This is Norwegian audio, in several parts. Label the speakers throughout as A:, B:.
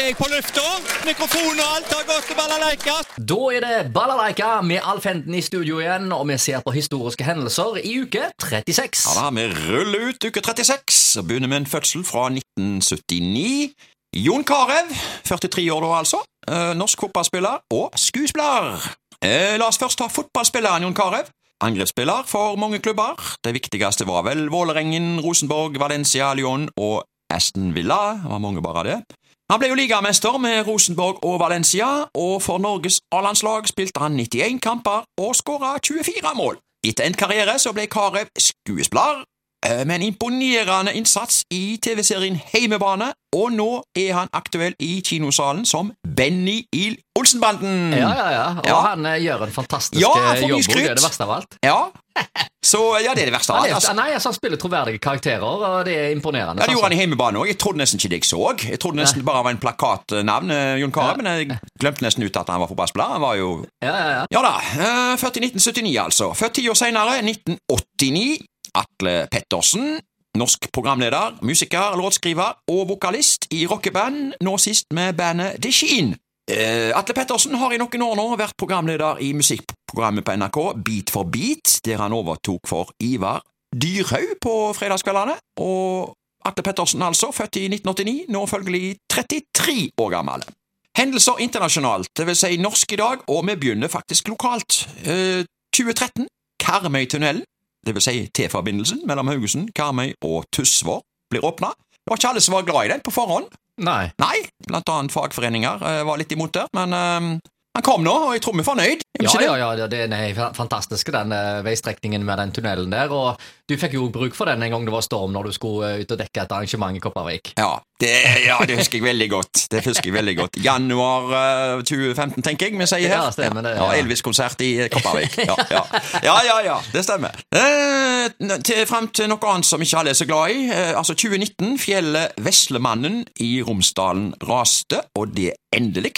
A: er jeg på lufta. Mikrofon og alt har gått til balalaika.
B: Da er det Balalaika med Alf Henden i studio igjen, og vi ser på historiske hendelser i uke 36.
C: Ja da, Vi ruller ut uke 36 og begynner med en fødsel fra 1979. Jon Carew, 43 år da altså, eh, norsk fotballspiller og skuespiller. Eh, la oss først ta fotballspilleren Jon Carew. Angrepsspiller for mange klubber. Det viktigste var vel Vålerengen, Rosenborg, Valencia, Lyon og Aston Villa. Det var mange bare av det. Han ble jo ligamester med Rosenborg og Valencia, og for Norges A-landslag spilte han 91 kamper og skåra 24 mål. Etter en karriere så ble Carew skuespiller, eh, med en imponerende innsats i TV-serien Heimebane, og nå er han aktuell i kinosalen som Benny i Olsenbanden.
B: Ja, ja, ja. Og
C: Ja.
B: han eh, gjør en fantastisk
C: Ja,
B: eh, jobb, det er det verste av alt.
C: Ja. Så ja, det er det verste av alt. Altså.
B: nei, altså, han spiller troverdige karakterer, og det er imponerende.
C: Ja, det gjorde han
B: altså.
C: i Heimebane òg. Jeg trodde nesten ikke det jeg så. Jeg trodde nesten bare var en plakatnavn, eh, Jon Carew, men jeg glemte nesten ut at han var fotballspiller. Han var jo
B: Ja, ja, ja.
C: Ja da. Født i 1979, altså. Født ti år senere, 1989. Atle Pettersen. Norsk programleder, musiker, låtskriver og vokalist i rockeband, nå sist med bandet The Sheen. Eh, Atle Pettersen har i noen år nå vært programleder i musikkprogrammet på NRK Beat for beat, der han overtok for Ivar Dyrhaug på fredagskveldene. Og Atle Pettersen, altså, født i 1989, nå følgelig 33 år gammel. Hendelser internasjonalt, det vil si norsk i dag, og vi begynner faktisk lokalt. Eh, 2013, Karmøytunnelen, det vil si T-forbindelsen mellom Haugesund, Karmøy og Tysvær, blir åpna. Det var ikke alle som var glad i den på forhånd.
B: Nei.
C: Nei, blant annet fagforeninger eh, var litt imot det, men eh, han kom nå, og jeg tror vi er fornøyd.
B: Ja, ja, ja, det- den er fa- fantastisk, den eh, veistrekningen med den tunnelen der. Og du fikk jo bruk for den en gang det var storm når du skulle eh, ut og dekke et arrangement i Kopervik.
C: Ja, det, ja, det husker jeg veldig godt. Det husker jeg veldig godt. Januar eh, 2015, tenker jeg vi sier her.
B: Ja, stemmer det,
C: Ja,
B: ja.
C: Elvis-konsert i Kopervik. Ja, ja. ja, ja, ja, det stemmer. Eh, til, frem til noe annet som ikke alle er så glad i. Eh, altså 2019, fjellet Veslemannen i Romsdalen raste, og det endelig.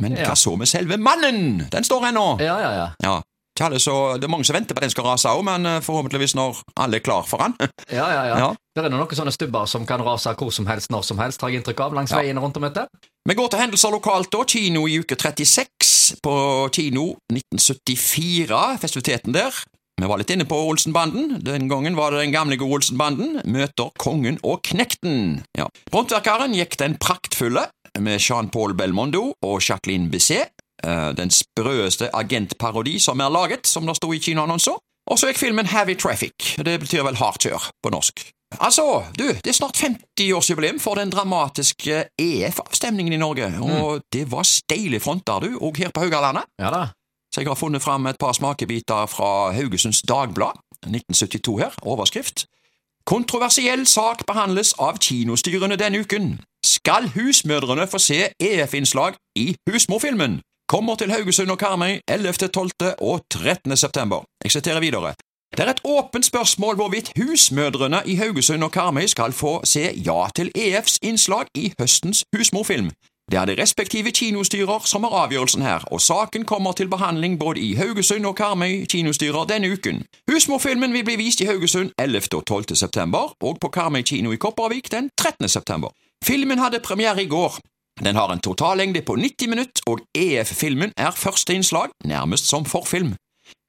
C: Men hva så med selve mannen? Den står ennå.
B: Ja, ja, ja.
C: Ja. Ikke så, det er mange som venter på at den skal rase òg, men eh, forhåpentligvis når alle er klar for den.
B: ja, ja, ja.
C: Ja.
B: Det er noen sånne stubber som kan rase hvor som helst, når som helst, har jeg inntrykk av, langs
C: Ja.
B: veiene rundt om dette.
C: Vi går til hendelser lokalt, da. Kino i uke 36 på kino 1974, festiviteten der. Vi var litt inne på Olsenbanden. Den gangen var det den gamle gode Olsenbanden. Møter kongen og knekten. Ja. Håndverkeren gikk den praktfulle med Jean-Paul Belmondo og Jacqueline Bisset. Eh, Den sprøeste agentparodi som er laget, som det sto i kinoannonser. Og så gikk filmen Heavy Traffic. Det betyr vel hard kjør på norsk. Altså, du, det er snart 50-årsjubileum for den dramatiske EF-avstemningen i Norge, og det var steile fronter, du, og her på Haugalandet.
B: Ja da.
C: Så jeg har funnet fram et par smakebiter fra Haugesunds Dagblad, 1972 her, overskrift. Kontroversiell sak behandles av kinostyrene denne uken. Skal husmødrene få se EF-innslag i husmorfilmen? Kommer til Haugesund og Karmøy 11., 12. og 13. september. Jeg siterer videre. Det er et åpent spørsmål hvorvidt husmødrene i Haugesund og Karmøy skal få se ja til EFs innslag i høstens husmorfilm. Det er de respektive kinostyrer som har avgjørelsen her, og saken kommer til behandling både i Haugesund og Karmøy kinostyrer denne uken. Husmorfilmen vil bli vist i Haugesund 11. og 12. september, og på Karmøy kino i Kopervik den 13. september. Filmen hadde premiere i går. Den har en totallengde på 90 minutter, og EF-filmen er første innslag, nærmest som forfilm.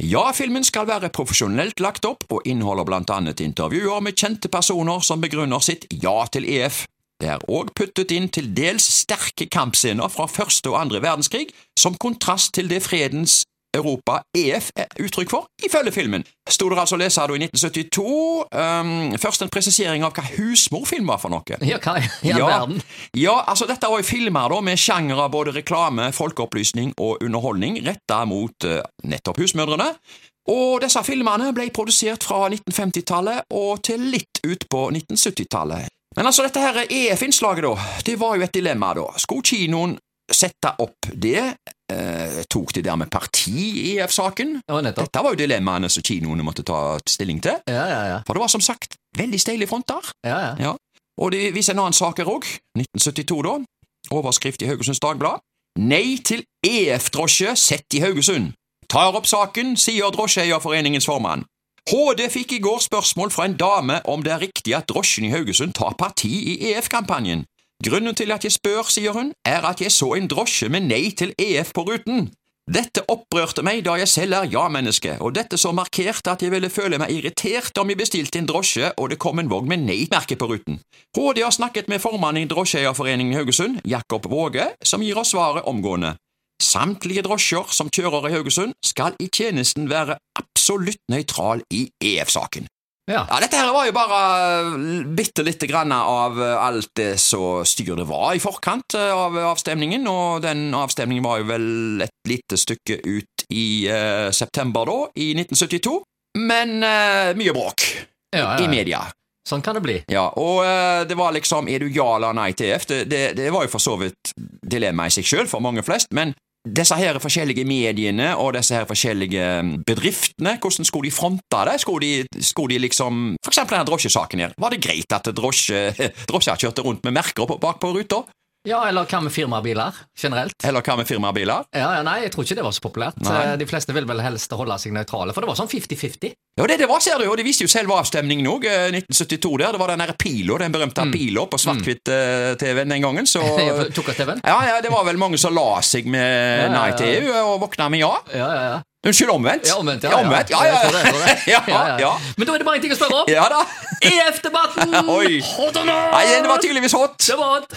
C: Ja, filmen skal være profesjonelt lagt opp og inneholder blant annet intervjuer med kjente personer som begrunner sitt ja til EF. Det er òg puttet inn til dels sterke kampscener fra første og andre verdenskrig, som kontrast til det fredens Europa EF er uttrykk for, ifølge filmen. Sto det altså å lese i 1972. Um, først en presisering av hva husmorfilm var for noe.
B: Ja, hva i
C: Ja.
B: verden?
C: Ja, altså dette var jo filmer da med av både reklame, folkeopplysning og underholdning retta mot uh, nettopp husmødrene. Og disse filmene ble produsert fra 1950-tallet og til litt ut på 1970-tallet. Men altså, dette her EF-innslaget, da, det var jo et dilemma, da. Skulle kinoen sette opp det? Eh, tok de dermed parti i EF-saken?
B: Ja.
C: Dette var jo dilemmaene som kinoene måtte ta stilling til.
B: Ja, ja, ja.
C: For det var som sagt veldig steile fronter.
B: ja, ja.
C: Ja. Og det viser en annen sak her òg. 1972, da. Overskrift i Haugesunds Dagblad. Nei til EF-drosje sett i Haugesund. Tar opp saken, sier Drosjeeierforeningens formann. HD fikk i går spørsmål fra en dame om det er riktig at drosjen i Haugesund tar parti i EF-kampanjen. Grunnen til at jeg spør, sier hun, er at jeg så en drosje med nei til EF på ruten. Dette opprørte meg da jeg selv er ja-menneske, og dette så markerte at jeg ville føle meg irritert om jeg bestilte en drosje og det kom en vogn med nei-merke på ruten. HD har snakket med formannen i Drosjeeierforeningen i Haugesund, Jakob Våge, som gir oss svaret omgående. Samtlige drosjer som kjører i Haugesund, skal i tjenesten være absolutt nøytral i EF-saken.
B: Ja.
C: Ja, Dette her var jo bare eh, bitte lite grann av eh, alt det så styr det var i forkant eh, av avstemningen, og den avstemningen var jo vel et lite stykke ut i uh, september da, i 1972. Men uh, mye bråk
B: Ja, ja,
C: i media.
B: Sånn kan det bli.
C: Ja, og uh, det var liksom Er du ja eller nei til EF? Det, det, det var jo for så vidt dilemma i seg sjøl for mange flest, men disse her forskjellige mediene og disse her forskjellige bedriftene, hvordan skulle de fronte det? Skulle de, skulle de liksom For eksempel denne drosjesaken her. Var det greit at drosje, drosjer kjørte rundt med merker bak på ruta?
B: Ja, eller hva med firmabiler generelt?
C: Eller hva med firmabiler?
B: Ja, ja, Nei, jeg tror ikke det var så populært.
C: Nei.
B: Eh, De fleste vil vel helst holde seg nøytrale, for det var sånn 50-50.
C: Ja, det det var, ser du, og det viste jo selve avstemningen òg, 1972 der. Det var den der pila, den berømte pila på svart-hvitt-TV-en den gangen, så? Ja, ja, det var vel mange som la seg med
B: ja,
C: nei til EU og våkna med ja.
B: Ja, ja, ja.
C: Unnskyld, omvendt.
B: Ja, omvendt, ja.
C: Ja, omvendt. ja, ja,
B: det, det.
C: ja.
B: Men da er det bare en ting å spørre om.
C: Ja da.
B: EF-debatten! Or not?
C: Nei, det var tydeligvis hot.
B: Det var hot.